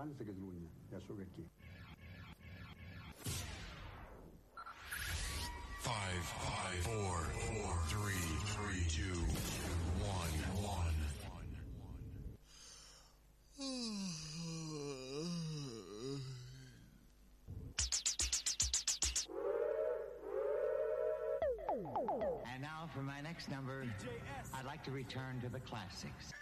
abans de Catalunya, ja sóc aquí. Five, five, four, four, three, three, two, one, one. And now for my next number, I'd like to return to the classics.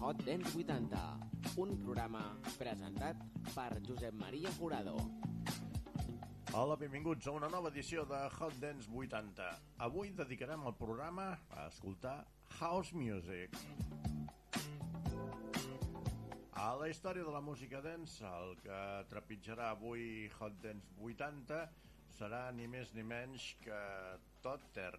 Hot Dance 80, un programa presentat per Josep Maria Jurado. Hola, benvinguts a una nova edició de Hot Dance 80. Avui dedicarem el programa a escoltar House Music. A la història de la música dance, el que trepitjarà avui Hot Dance 80 serà ni més ni menys que Totter.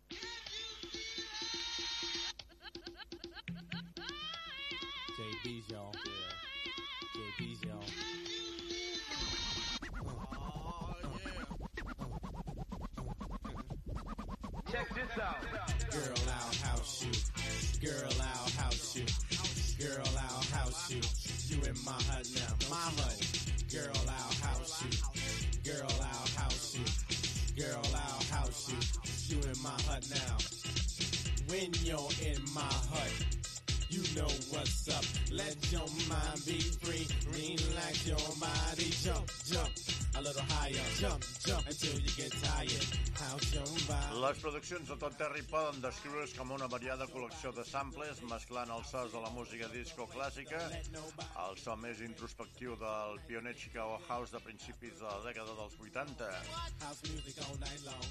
JB's, y'all. Yeah. JB's, y'all. Check this out. Girl, I'll house you. Girl, I'll house you. Girl, I'll house you. You in my hut now. My hut. Girl, I'll house you. Girl, I'll house you. Girl, I'll house you. You in my hut now. When you're in my hut. You know what's up. Let your mind be free. Relax your body. Jump, jump. A little higher. Jump, jump until you get tired. Your. Les produccions de Tot Terry poden descriure's com una variada col·lecció de samples mesclant els sons de la música disco clàssica, el so més introspectiu del pioner Chicago House de principis de la dècada dels 80 House music all night long.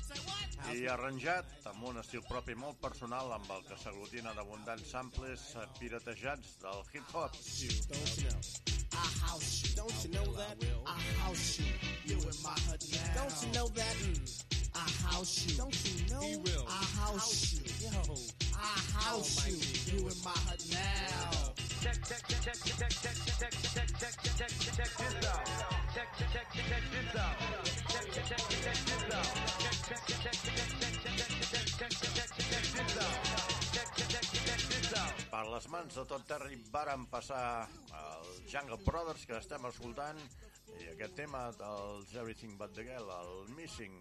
i arranjat amb un estil propi molt personal amb el que s'aglutinen abundants samples piratejats del hip-hop. Don't you know that? I house you. You in my hut now. Don't you know that? Mm. I house you. Don't you know? He will. I house you. Yo. I house you. You in my hut now. Check, check, check, check, check, check, check, check, check, check, check, check this out. Check, check, check, check this out. Check, check, check, check this out. Check, check, check, check, check, check, check, check, check, Per les mans de tot Terry varen passar els Jungle Brothers que estem escoltant i aquest tema dels Everything But The Girl, el Missing.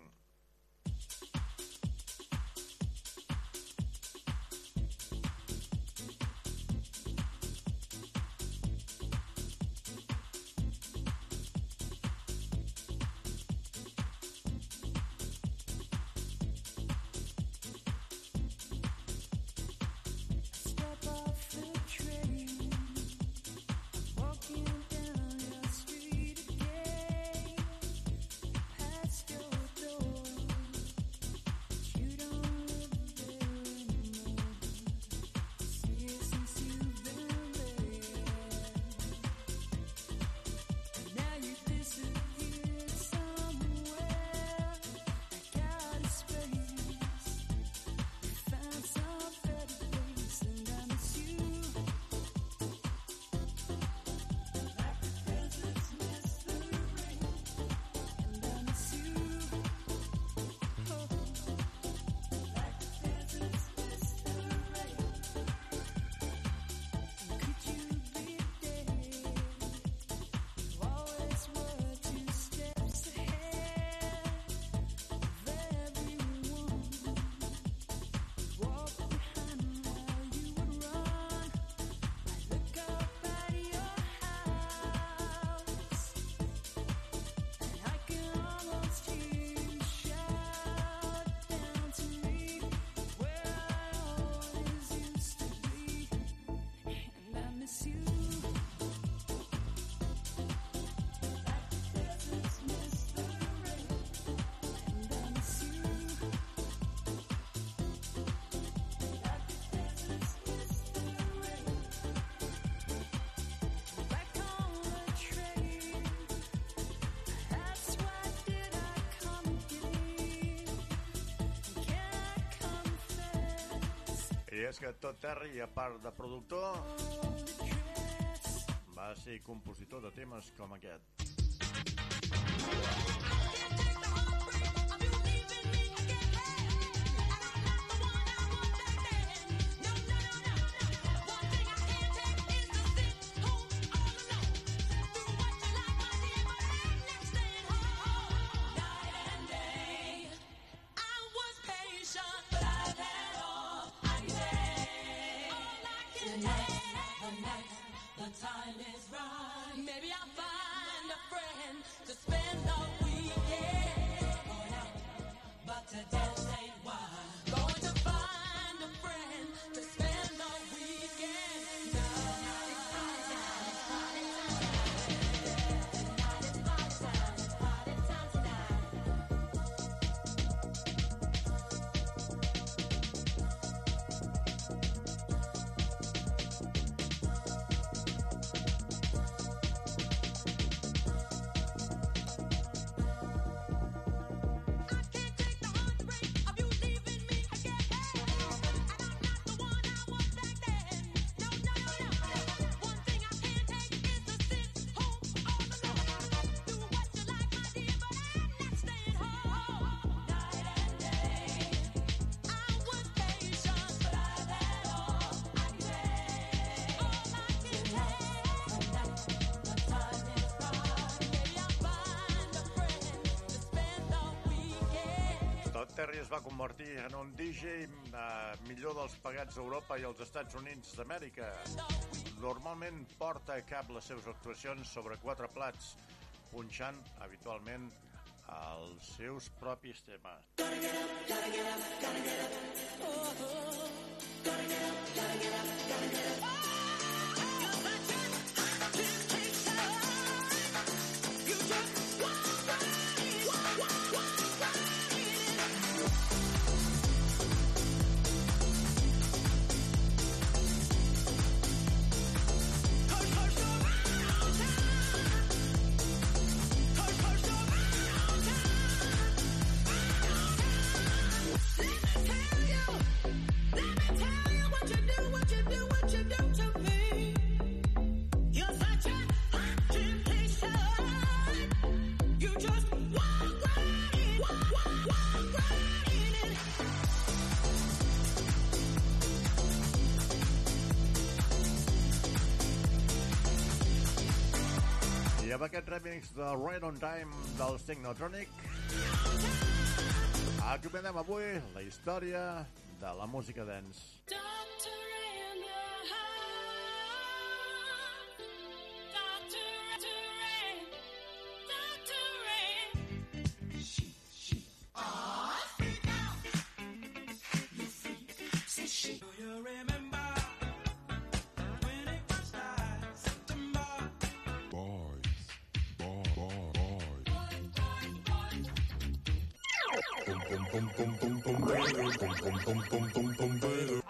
I és que tot Terry, a part de productor, va ser compositor de temes com aquest. Maybe I'll find a friend to spend the weekend. But today es va convertir en un DJ eh, millor dels pagats a Europa i als Estats Units d'Amèrica. Normalment porta a cap les seves actuacions sobre quatre plats, punxant habitualment els seus propis temes. I amb aquest remix de Right on Time del Technotronic acompanyem avui la història de la música dance. pum pum pum pum pum pum pum pum pum pum pum pum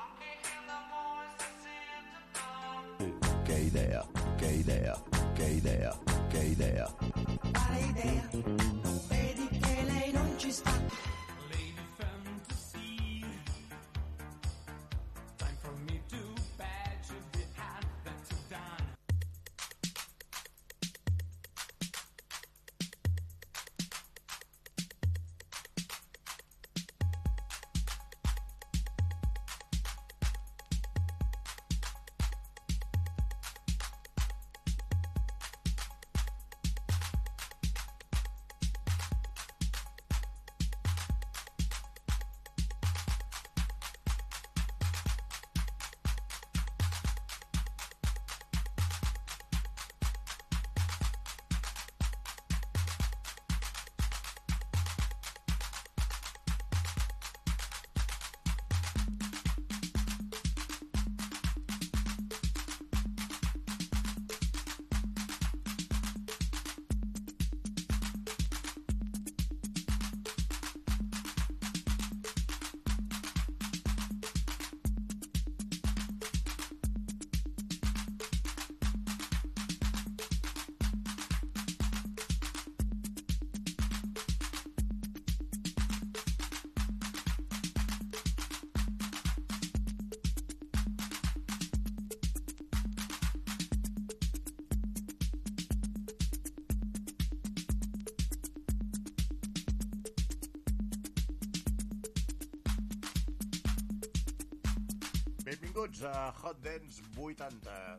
Benvinguts a Hot Dance 80.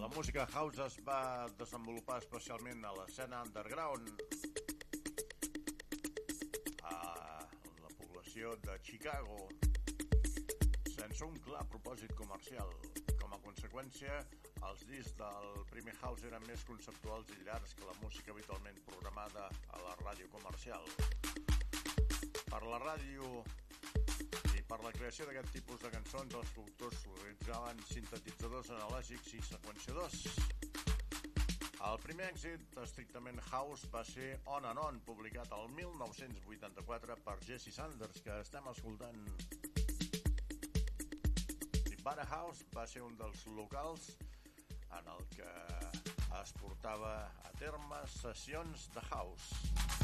La música house es va desenvolupar especialment a l'escena underground a la població de Chicago sense un clar propòsit comercial. Com a conseqüència, els discs del primer house eren més conceptuals i llargs que la música habitualment programada a la ràdio comercial. Per la ràdio per la creació d'aquest tipus de cançons, els productors utilitzaven sintetitzadors analògics i seqüenciadors. El primer èxit estrictament house va ser On and On, publicat el 1984 per Jesse Sanders, que estem escoltant. I Bara House va ser un dels locals en el que es portava a terme sessions de house.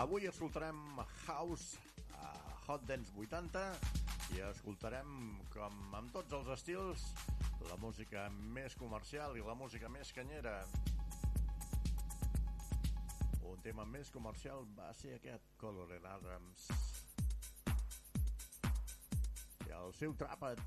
Avui escoltarem House a Hot Dance 80 i escoltarem, com amb tots els estils, la música més comercial i la música més canyera. Un tema més comercial va ser aquest Color Adams. I el seu tràpat.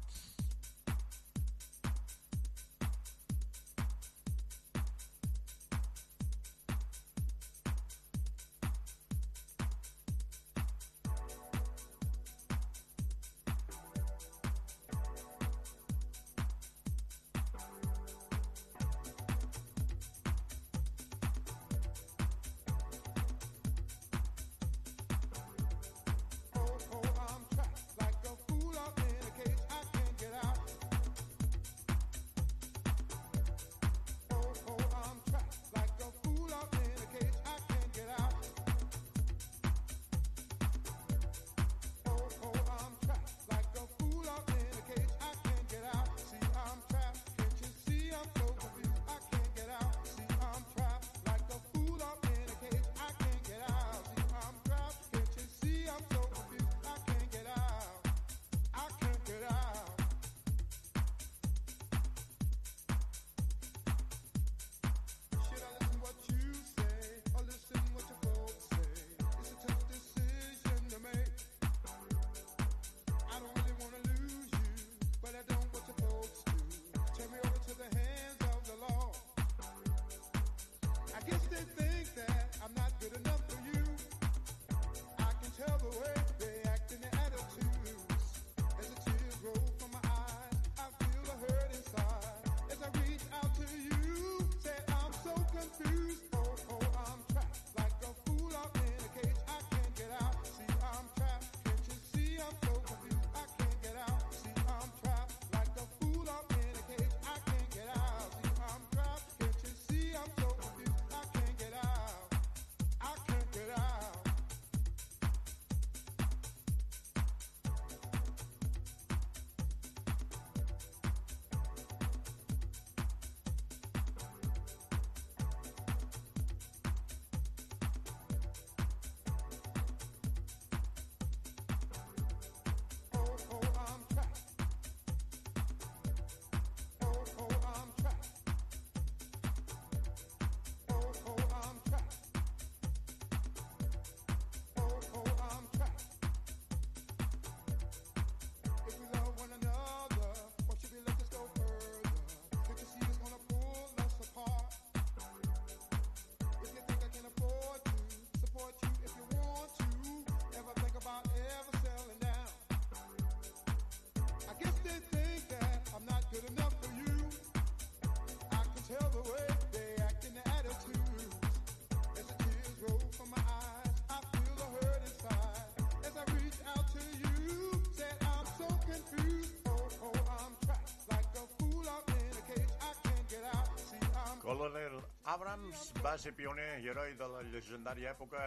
Abrams va ser pioner i heroi de la llegendària època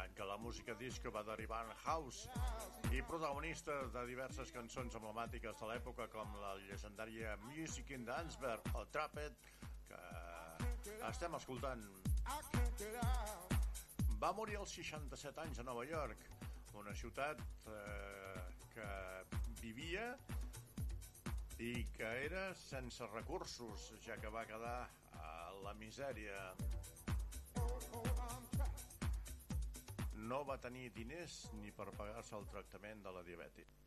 en què la música disco va derivar en house i protagonista de diverses cançons emblemàtiques de l'època com la llegendària Music in Danceberg o Trapped que estem escoltant. Va morir als 67 anys a Nova York, una ciutat eh, que vivia i que era sense recursos, ja que va quedar la misèria. No va tenir diners ni per pagar-se el tractament de la diabetis.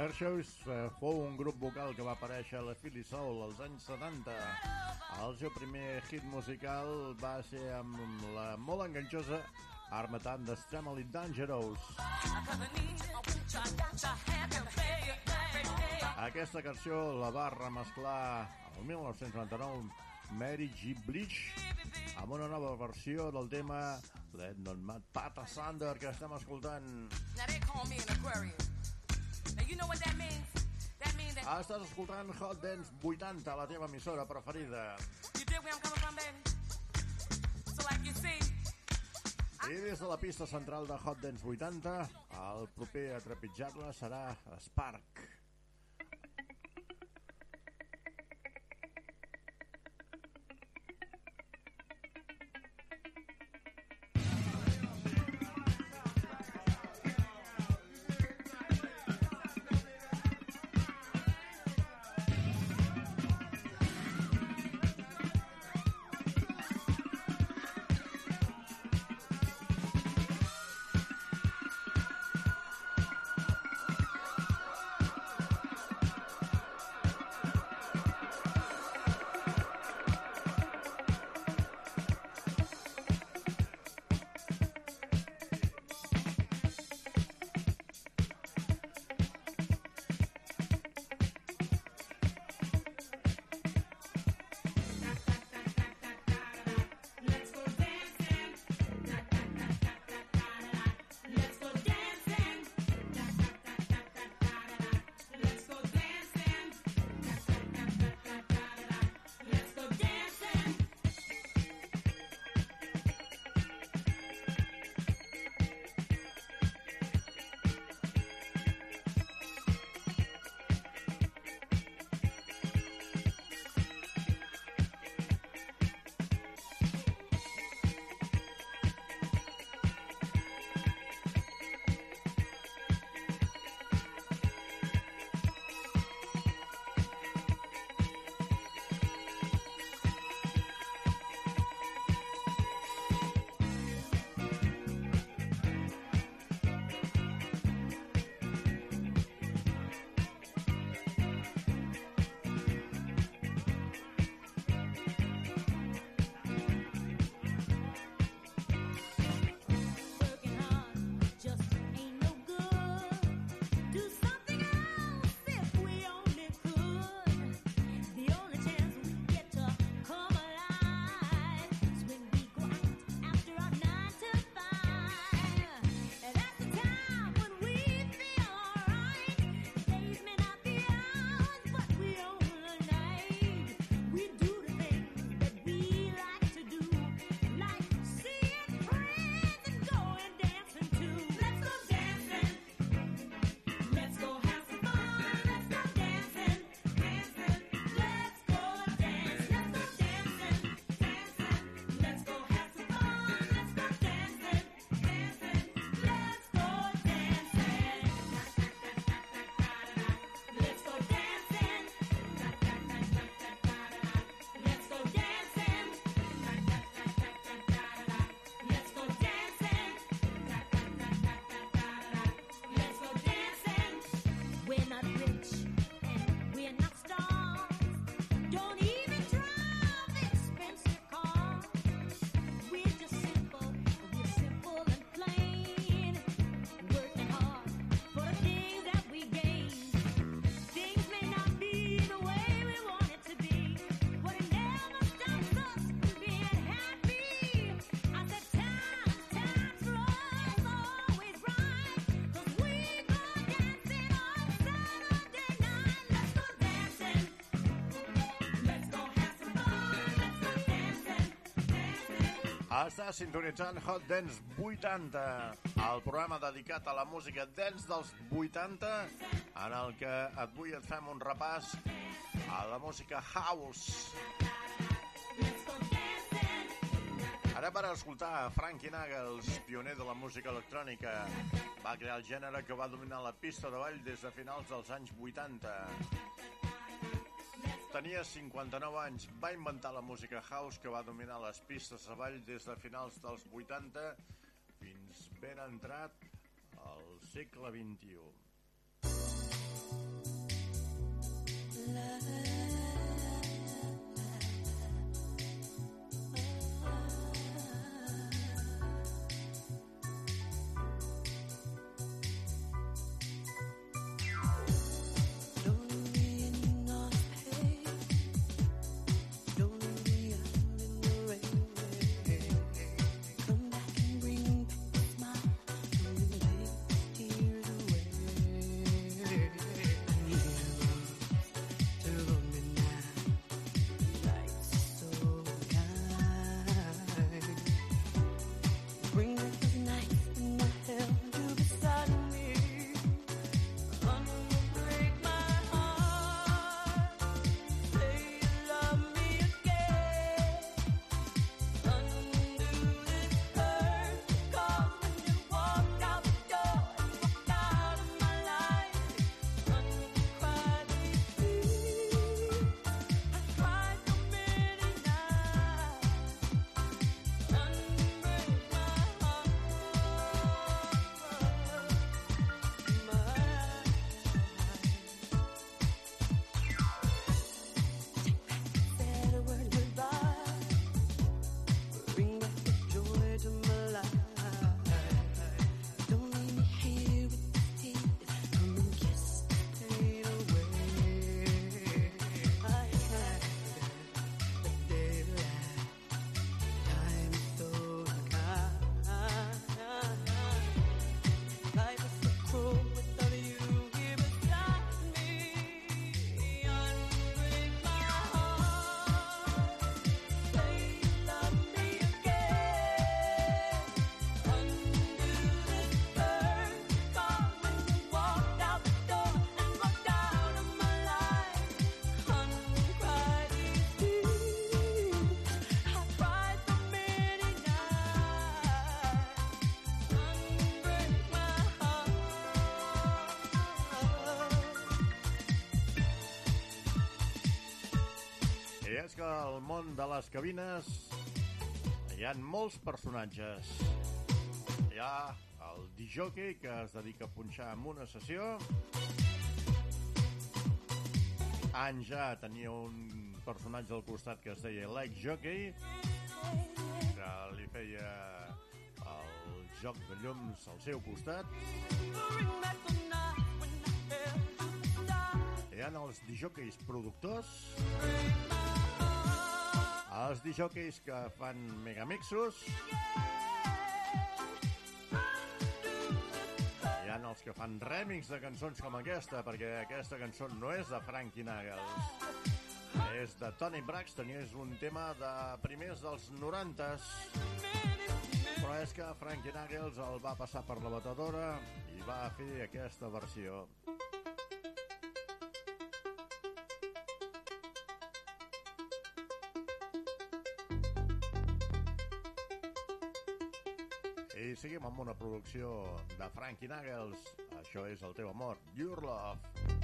Hershey's eh, fou un grup vocal que va aparèixer a la Philly Soul als anys 70. El seu primer hit musical va ser amb la molt enganxosa Armatant d'Extremely Dangerous. Aquesta cançó la va remesclar el 1999 Mary G. Bleach amb una nova versió del tema Let Not Mad Pata Sander que estem escoltant. Now they call me an Aquarius. Now you know what that means? That means that Estàs escoltant Hot Dance 80, la teva emissora preferida. you dig where I'm coming from, baby. So like you see, I des de la pista central de Hot Dance 80, el proper a trepitjar-la serà Spark. Està sintonitzant Hot Dance 80, el programa dedicat a la música dance dels 80, en el que avui et fem un repàs a la música house. Ara per escoltar Frankie Nagels, pioner de la música electrònica, va crear el gènere que va dominar la pista de ball des de finals dels anys 80. Tenia 59 anys, va inventar la música house que va dominar les pistes de ball des de finals dels 80 fins ben entrat al segle XXI. Bring És que al món de les cabines hi ha molts personatges. Hi ha el disjockey que es dedica a punxar en una sessió. Anys ja tenia un personatge al costat que es deia l'ex-jockey que li feia el joc de llums al seu costat. Hi ha els disjockeys productors, els disjockeys que fan megamixos, hi ha els que fan remix de cançons com aquesta, perquè aquesta cançó no és de Frankie Nagels, és de Tony Braxton i és un tema de primers dels 90s, però és que Frankie Nagels el va passar per la batedora i va fer aquesta versió. Seguim amb una producció de Frankie Nagels. Això és el teu amor, Your Love.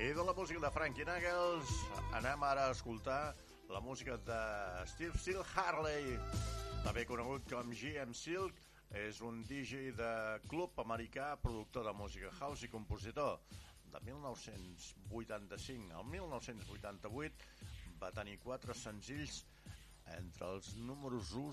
I de la música de Frankie Knuckles anem ara a escoltar la música de Steve Seal Harley, també conegut com GM Silk, és un DJ de club americà, productor de música house i compositor. De 1985 al 1988 va tenir quatre senzills entre els números 1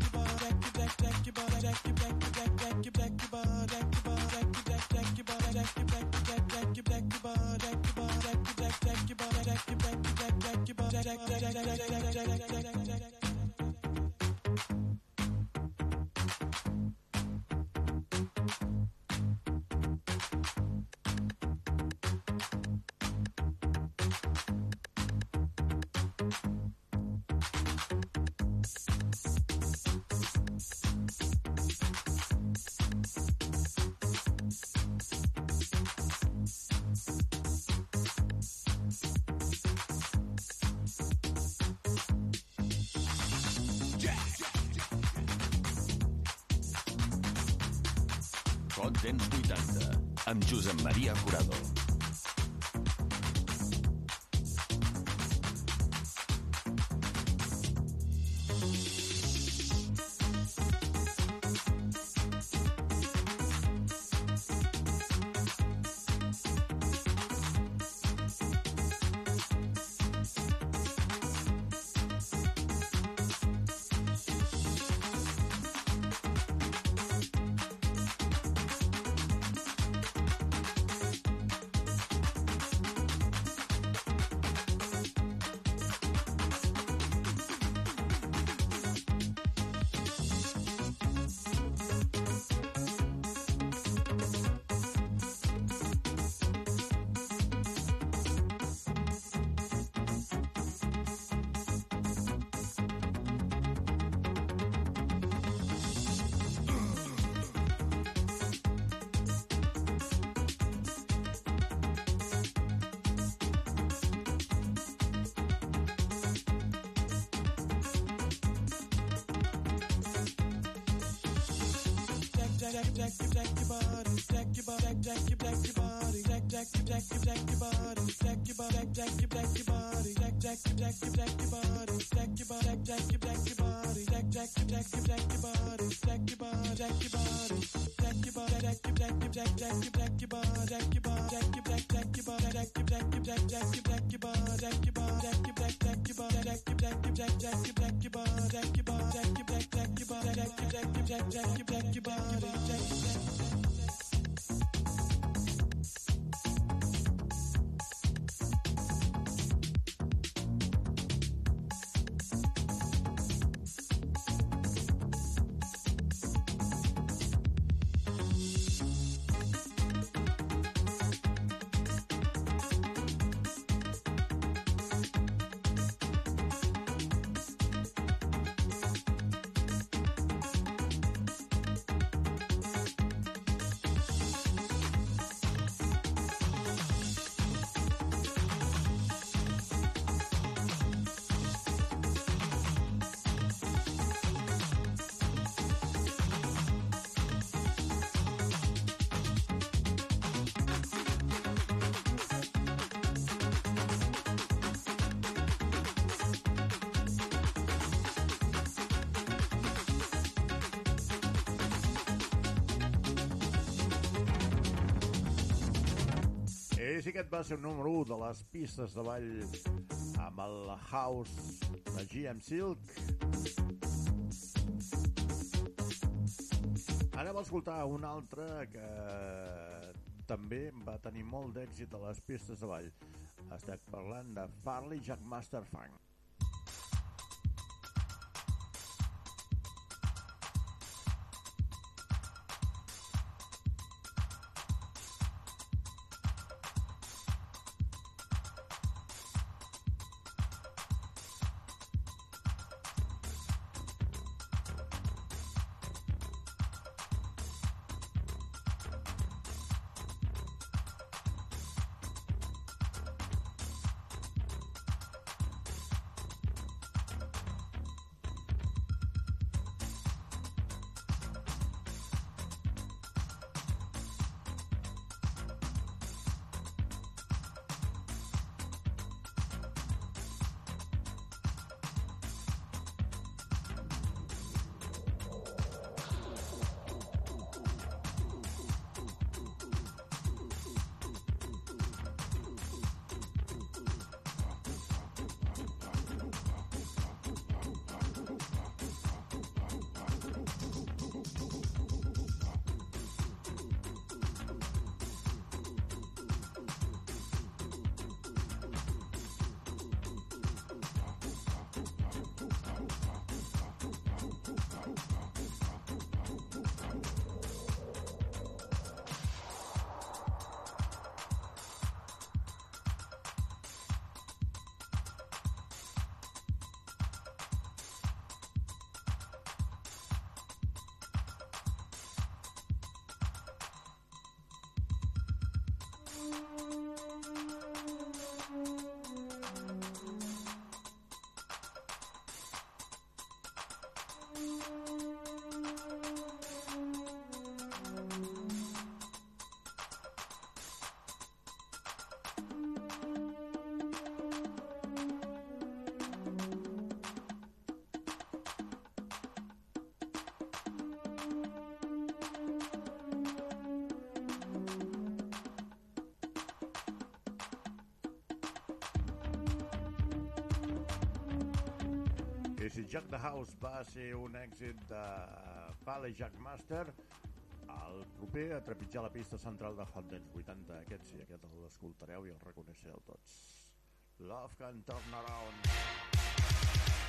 check, check, check, check. Hot Dance 80 amb Josep Maria Jurado. Jack, jack, jack, jack your body, jack your body, jack, jack your jack your body, jack, jack, jack, jack your body, jack your body, jack your jack your body, jack, jack, jack, jack your body, jack your body, jack your jack your body, jack, jack, jack, jack your body, jack your body, jack your body, jack your body, jack your jack your jack, jack your jack your body, jack your body, jack your jack jack your body, jack your jack your jack, jack your jack your body, jack your body, jack your jack jack your body, jack your jack your jack, jack your jack your body, jack your body, jack your jack jack, jack, jack, jack, jack, jack, jack, jack, jack, jack, sí que aquest va ser el número 1 de les pistes de ball amb el House de GM Silk. Anem a escoltar un altre que també va tenir molt d'èxit a les pistes de ball. Estic parlant de Farley Jackmaster Funk. I si Jack the House va ser un èxit de Pale Jack Master, el proper a trepitjar la pista central de Hot Dance 80, aquest sí, aquest l'escoltareu i el reconeixereu tots. Love can turn around.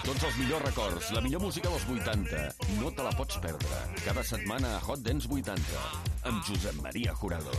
Tots els millors records, la millor música dels 80. No te la pots perdre. Cada setmana a Hot Dance 80. Amb Josep Maria Jurado.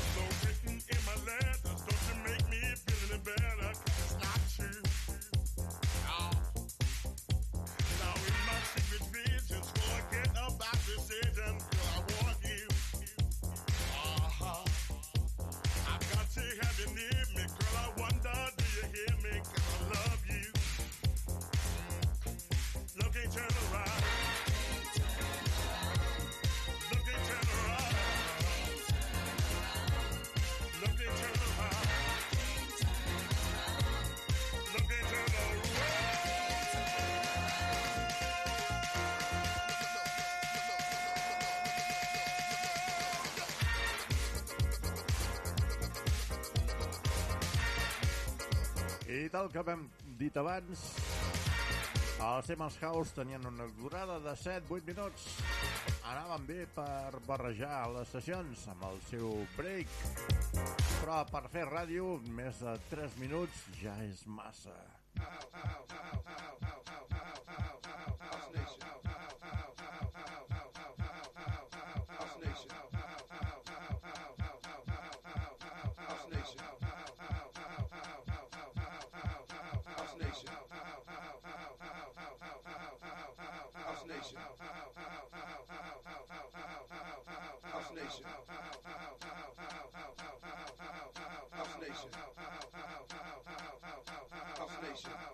Dit abans, els Simmons House tenien una durada de 7-8 minuts. Anaven bé per barrejar les sessions amb el seu break. Però per fer ràdio, més de 3 minuts ja és massa. House Nation.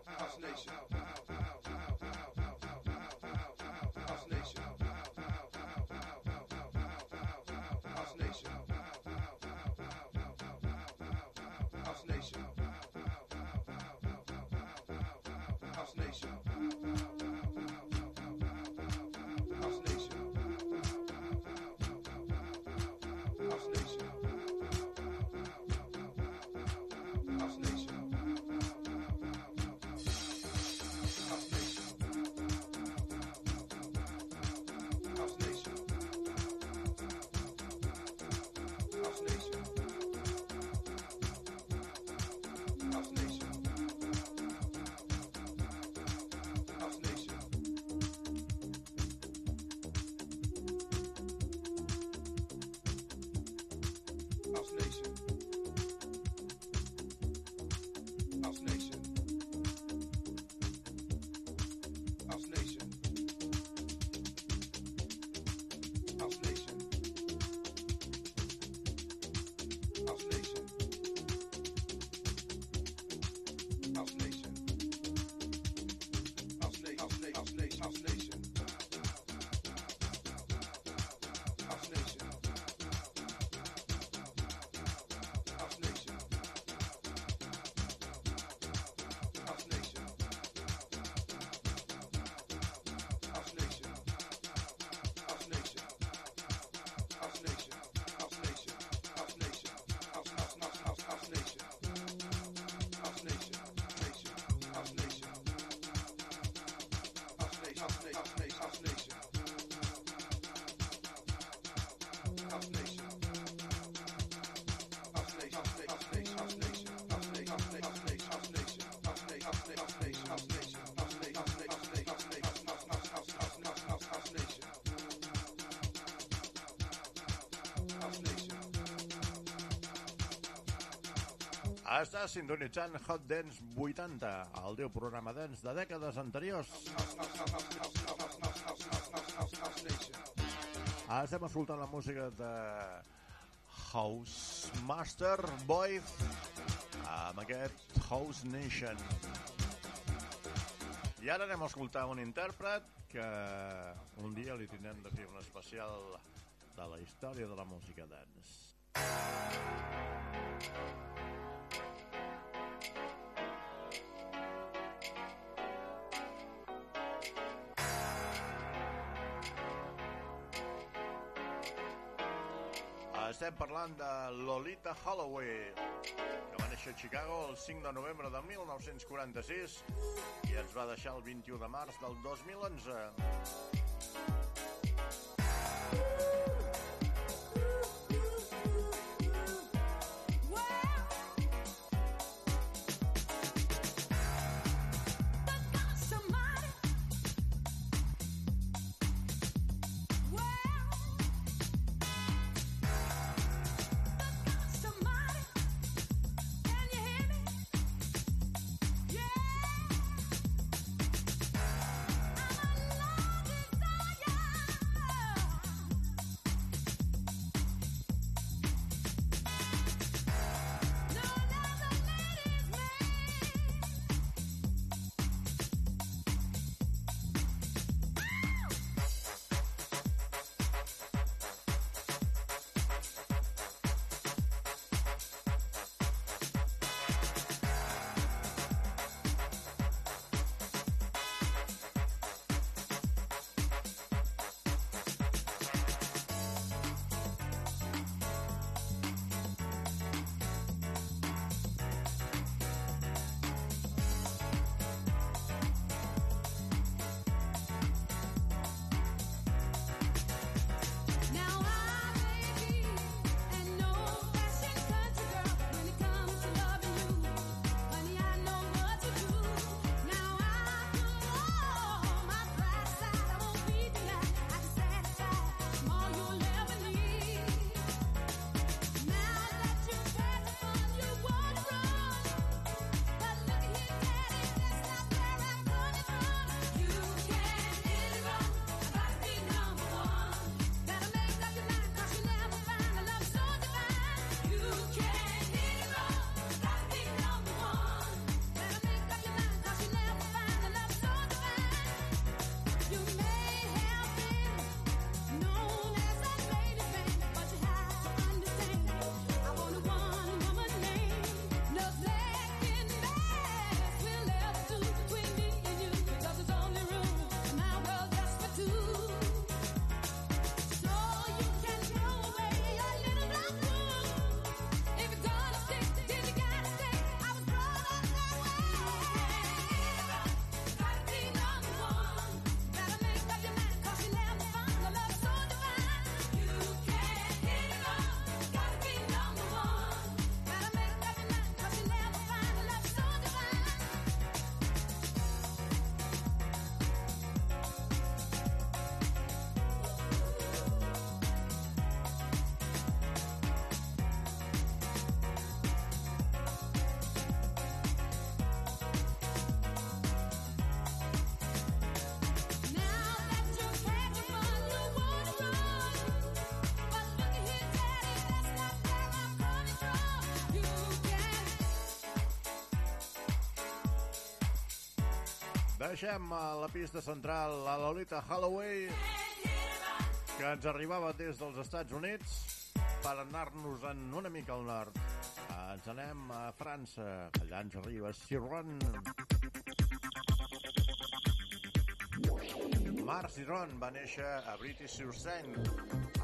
Està sintonitzant Hot Dance 80, el teu programa dance de dècades anteriors. Estem escoltant la música de House Master Boy amb aquest House Nation. I ara anem a escoltar un intèrpret que un dia li tindrem de fer un especial de la història de la música dance. Estem parlant de Lolita Holloway, que va néixer a Chicago el 5 de novembre de 1946 i ens va deixar el 21 de març del 2011. Deixem a la pista central a Lolita Holloway, que ens arribava des dels Estats Units per anar-nos en una mica al nord. Ens anem a França, allà ens arriba Siron. Marc Siron va néixer a British-sur-Seine,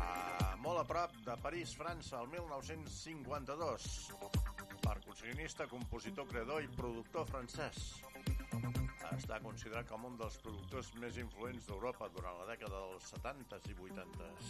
a molt a prop de París, França, el 1952. Percussionista, compositor, creador i productor francès. Està considerat com un dels productors més influents d'Europa durant la dècada dels 70s i 80s.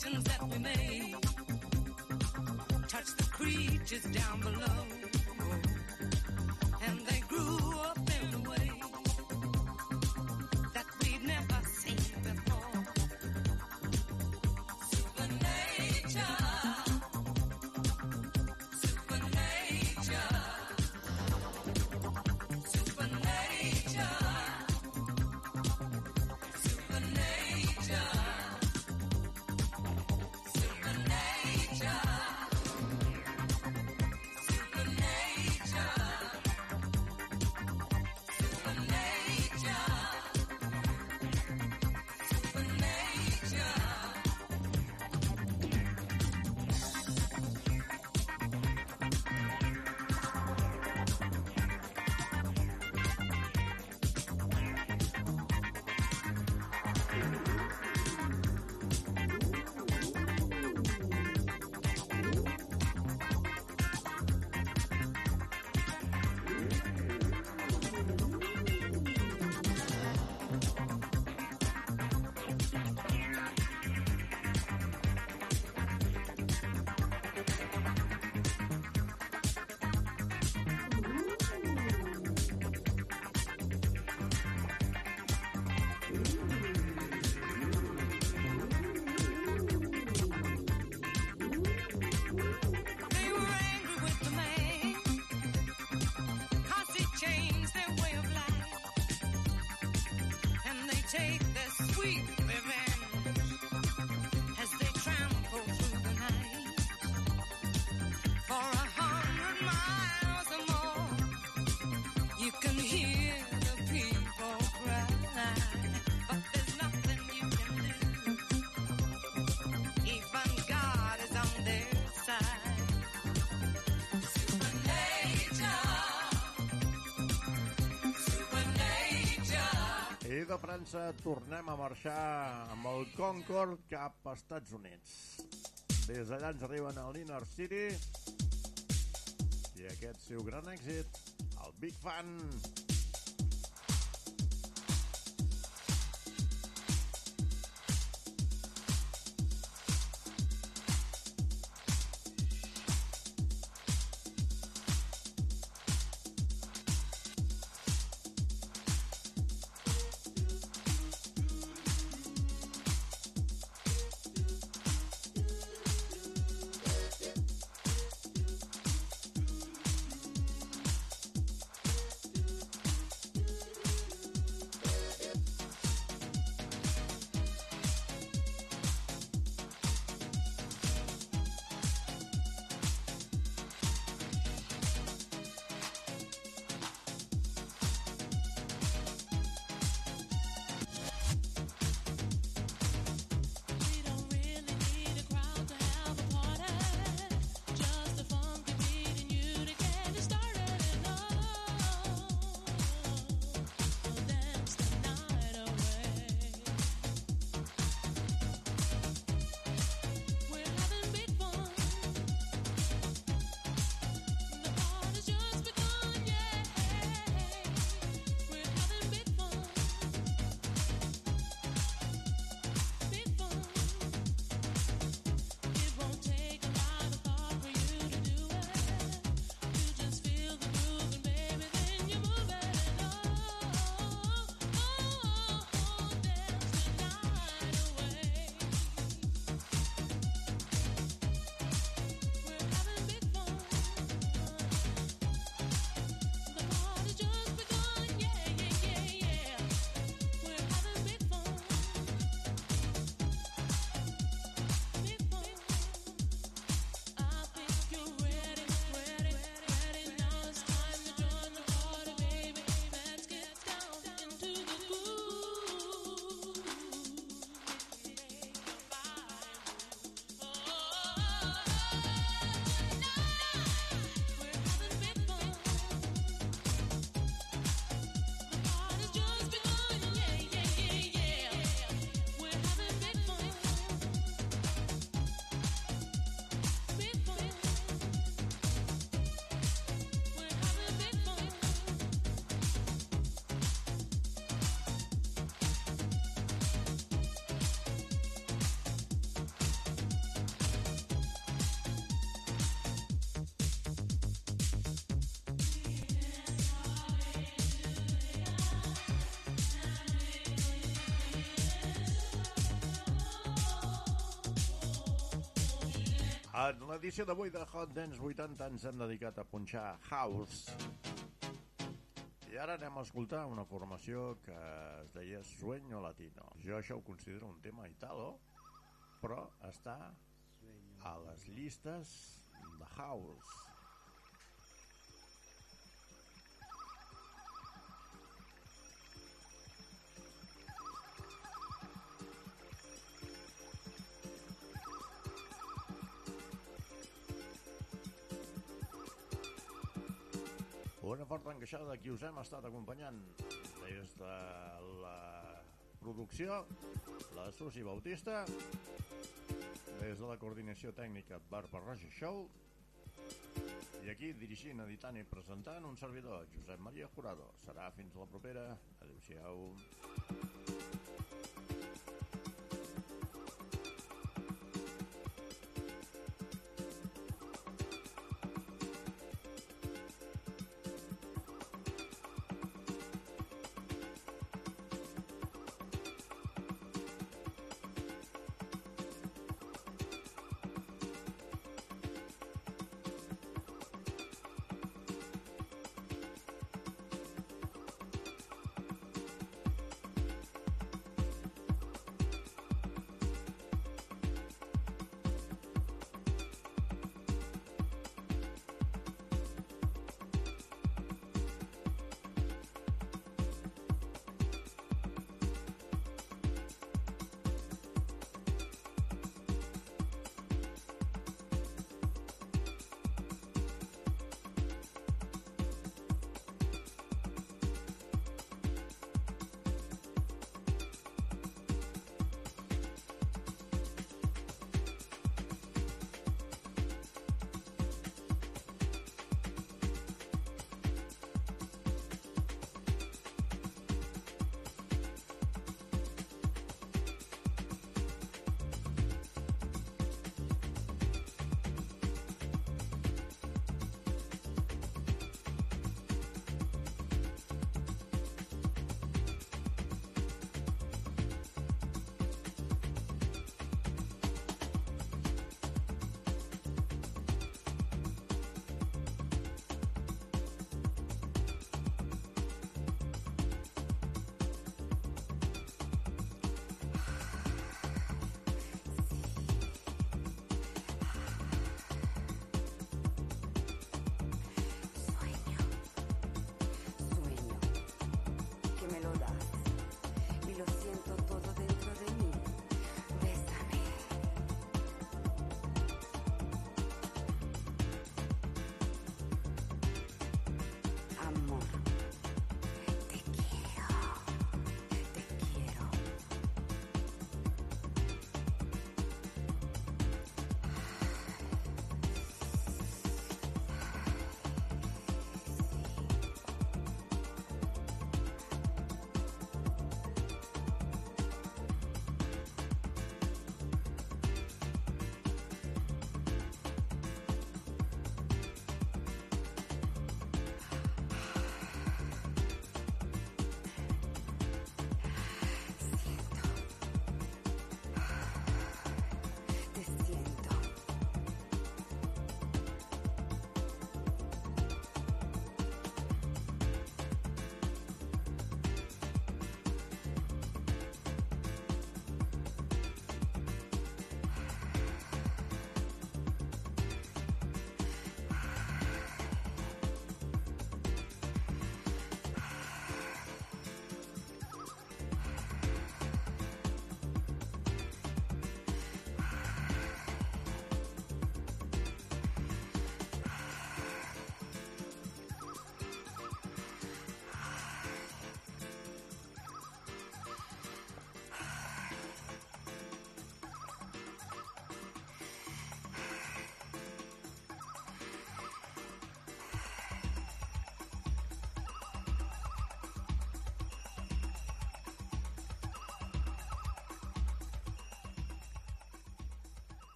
Potions that we made touched the creatures down below. De França tornem a marxar amb el Concorde cap als Estats Units. Des d'allà ens arriben a l'Inner City i aquest seu gran èxit, el Big Fan. En l'edició d'avui de Hot Dance 80 ens hem dedicat a punxar House. I ara anem a escoltar una formació que es deia Sueño Latino. Jo això ho considero un tema italo, però està a les llistes de House. De qui us hem estat acompanyant des de la producció, la Susi Bautista, des de la coordinació tècnica Barba Roja Show, i aquí dirigint, editant i presentant un servidor, Josep Maria Jurado. Serà fins la propera. Adéu-siau.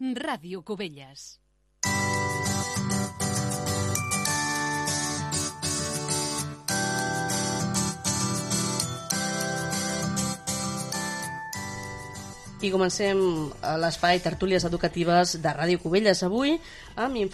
Ràdio Cubelles. I comencem a l'espai Tertúlies Educatives de Ràdio Cubelles avui amb infants